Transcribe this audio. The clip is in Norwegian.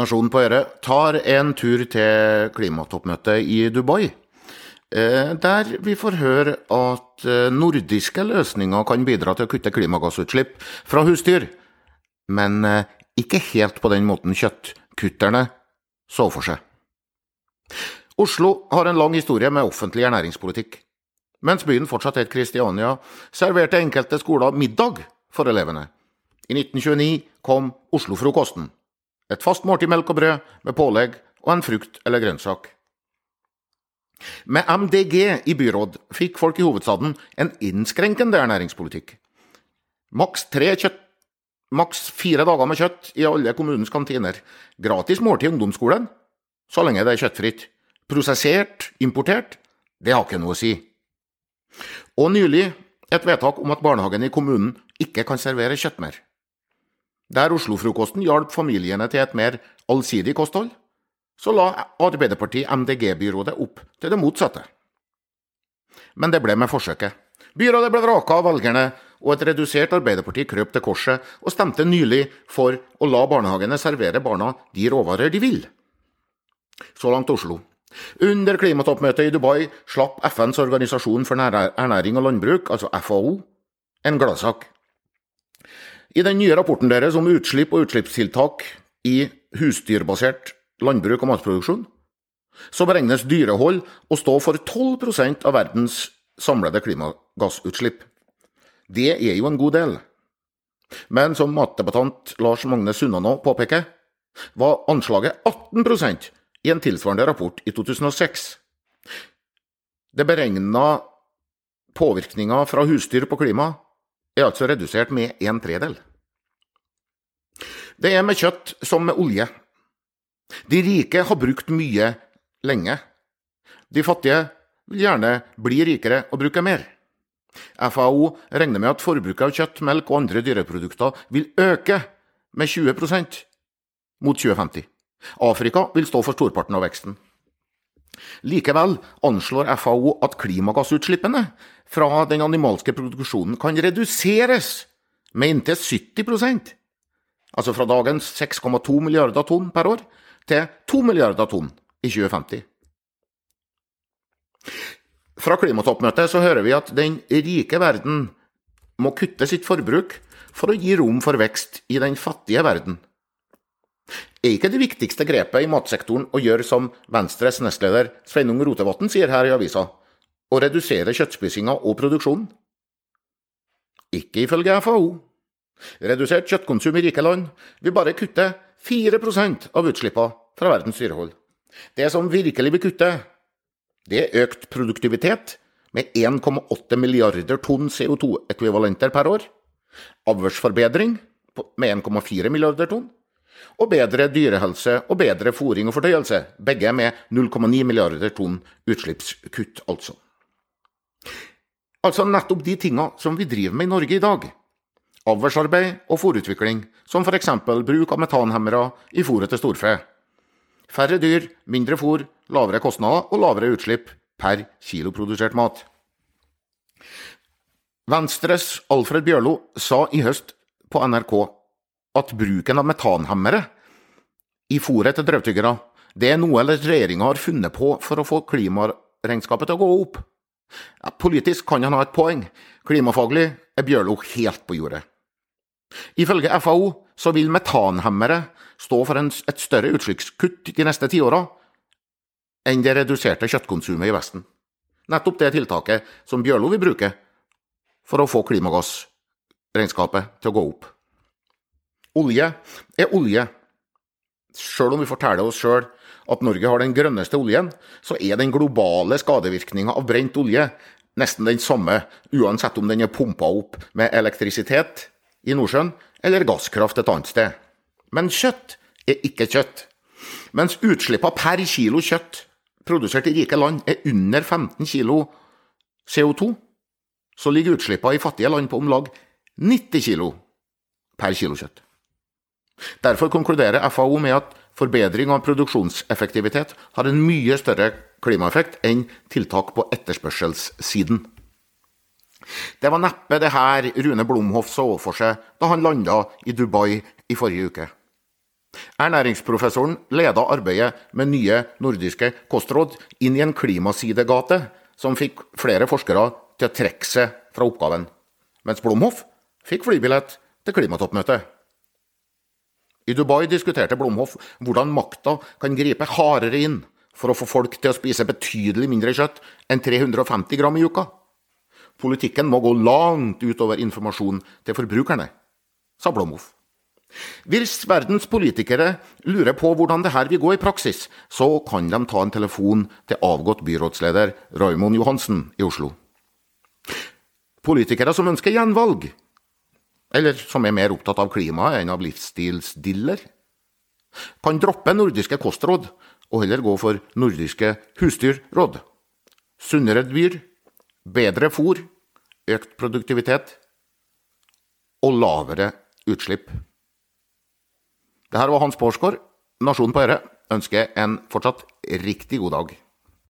Nasjonen på Øre tar en tur til klimatoppmøtet i Dubai. Eh, der vi får høre at eh, nordiske løsninger kan bidra til å kutte klimagassutslipp fra husdyr, men eh, ikke helt på den måten kjøttkutterne så for seg. Oslo har en lang historie med offentlig ernæringspolitikk. Mens byen fortsatt het Kristiania, serverte enkelte skoler middag for elevene. I 1929 kom Oslofrokosten. Et fast måltid melk og brød med pålegg og en frukt eller grønnsak. Med MDG i byråd fikk folk i hovedstaden en innskrenkende ernæringspolitikk. Maks tre kjøtt Maks fire dager med kjøtt i alle kommunens kantiner. Gratis måltid i ungdomsskolen, så lenge det er kjøttfritt. Prosessert, importert, det har ikke noe å si. Og nylig et vedtak om at barnehagen i kommunen ikke kan servere kjøtt mer. Der Oslo-frokosten hjalp familiene til et mer allsidig kosthold, så la Arbeiderparti-MDG-byrådet opp til det motsatte. Men det ble med forsøket. Byrådet ble vraka av velgerne, og et redusert Arbeiderparti krøp til korset og stemte nylig for å la barnehagene servere barna de råvarer de vil. Så langt Oslo. Under klimatoppmøtet i Dubai slapp FNs organisasjon for ernæring og landbruk, altså FAO, en gladsak. I den nye rapporten deres om utslipp og utslippstiltak i husdyrbasert landbruk og matproduksjon, så beregnes dyrehold å stå for 12% av verdens samlede klimagassutslipp. Det er jo en god del. Men som matdebattant Lars Magne Sunnanå påpeker, var anslaget 18% i en tilsvarende rapport i 2006. Det beregna påvirkninga fra husdyr på klima er altså redusert med en tredel. Det er med kjøtt som med olje. De rike har brukt mye lenge. De fattige vil gjerne bli rikere og bruke mer. FAO regner med at forbruket av kjøtt, melk og andre dyreprodukter vil øke med 20% mot 2050. Afrika vil stå for storparten av veksten. Likevel anslår FAO at klimagassutslippene fra den animalske produksjonen kan reduseres med inntil 70% altså fra dagens 6,2 milliarder tonn per år til 2 milliarder tonn i 2050. Fra klimatoppmøtet så hører vi at den rike verden må kutte sitt forbruk for å gi rom for vekst i den fattige verden. Er ikke det viktigste grepet i matsektoren å gjøre som Venstres nestleder Sveinung Rotevatn sier her i avisa, å redusere kjøttspisinga og produksjonen? Ikke ifølge FAO. Redusert kjøttkonsum i rike land vil bare kutte 4% av utslippene fra verdens dyrehold. Det som virkelig vil kutte, det er økt produktivitet med 1,8 milliarder tonn CO2-ekvivalenter per år, avlsforbedring med 1,4 milliarder tonn, og bedre dyrehelse og bedre fòring og fordøyelse, begge med 0,9 milliarder tonn utslippskutt, altså. Altså nettopp de tinga som vi driver med i Norge i dag. Avlsarbeid og fòrutvikling, som f.eks. bruk av metanhemmere i fôret til storfe. Færre dyr, mindre fôr, lavere kostnader og lavere utslipp per kilo produsert mat. Venstres Alfred Bjørlo sa i høst på NRK at bruken av metanhemmere i fôret til drøvtyggere, det er noe regjeringa har funnet på for å få klimaregnskapet til å gå opp. Ja, politisk kan han ha et poeng, klimafaglig er Bjørlo helt på jordet. Ifølge FAO så vil metanhemmere stå for en, et større utslippskutt de neste tiåra enn det reduserte kjøttkonsumet i Vesten. Nettopp det tiltaket som Bjørlo vil bruke for å få klimagassregnskapet til å gå opp. Olje er olje. Sjøl om vi forteller oss sjøl at Norge har den grønneste oljen, så er den globale skadevirkninga av brent olje nesten den samme, uansett om den er pumpa opp med elektrisitet i Nordsjøen eller gasskraft et annet sted. Men kjøtt er ikke kjøtt. Mens utslippene per kilo kjøtt produsert i rike land er under 15 kilo CO2, så ligger utslippene i fattige land på om lag 90 kilo per kilo kjøtt. Derfor konkluderer FAO med at forbedring av produksjonseffektivitet har en mye større klimaeffekt enn tiltak på etterspørselssiden. Det var neppe det her Rune Blomhoff så for seg da han landa i Dubai i forrige uke. Ernæringsprofessoren leda arbeidet med nye nordiske kostråd inn i en klimasidegate som fikk flere forskere til å trekke seg fra oppgaven, mens Blomhoff fikk flybillett til klimatoppmøtet. I Dubai diskuterte Blomhoff hvordan makta kan gripe hardere inn for å få folk til å spise betydelig mindre kjøtt enn 350 gram i uka. Politikken må gå langt utover informasjon til forbrukerne, sa Blomhoff. Hvis verdens politikere lurer på hvordan det her vil gå i praksis, så kan de ta en telefon til avgått byrådsleder Raymond Johansen i Oslo. Politikere som ønsker gjenvalg, eller som er mer opptatt av klimaet enn av livsstilsdiller, kan droppe nordiske kostråd og heller gå for nordiske husdyrråd. Sunnere dyr, bedre fôr, økt produktivitet og lavere utslipp. Det her var Hans Porsgaard. Nasjonen på Øre ønsker en fortsatt riktig god dag.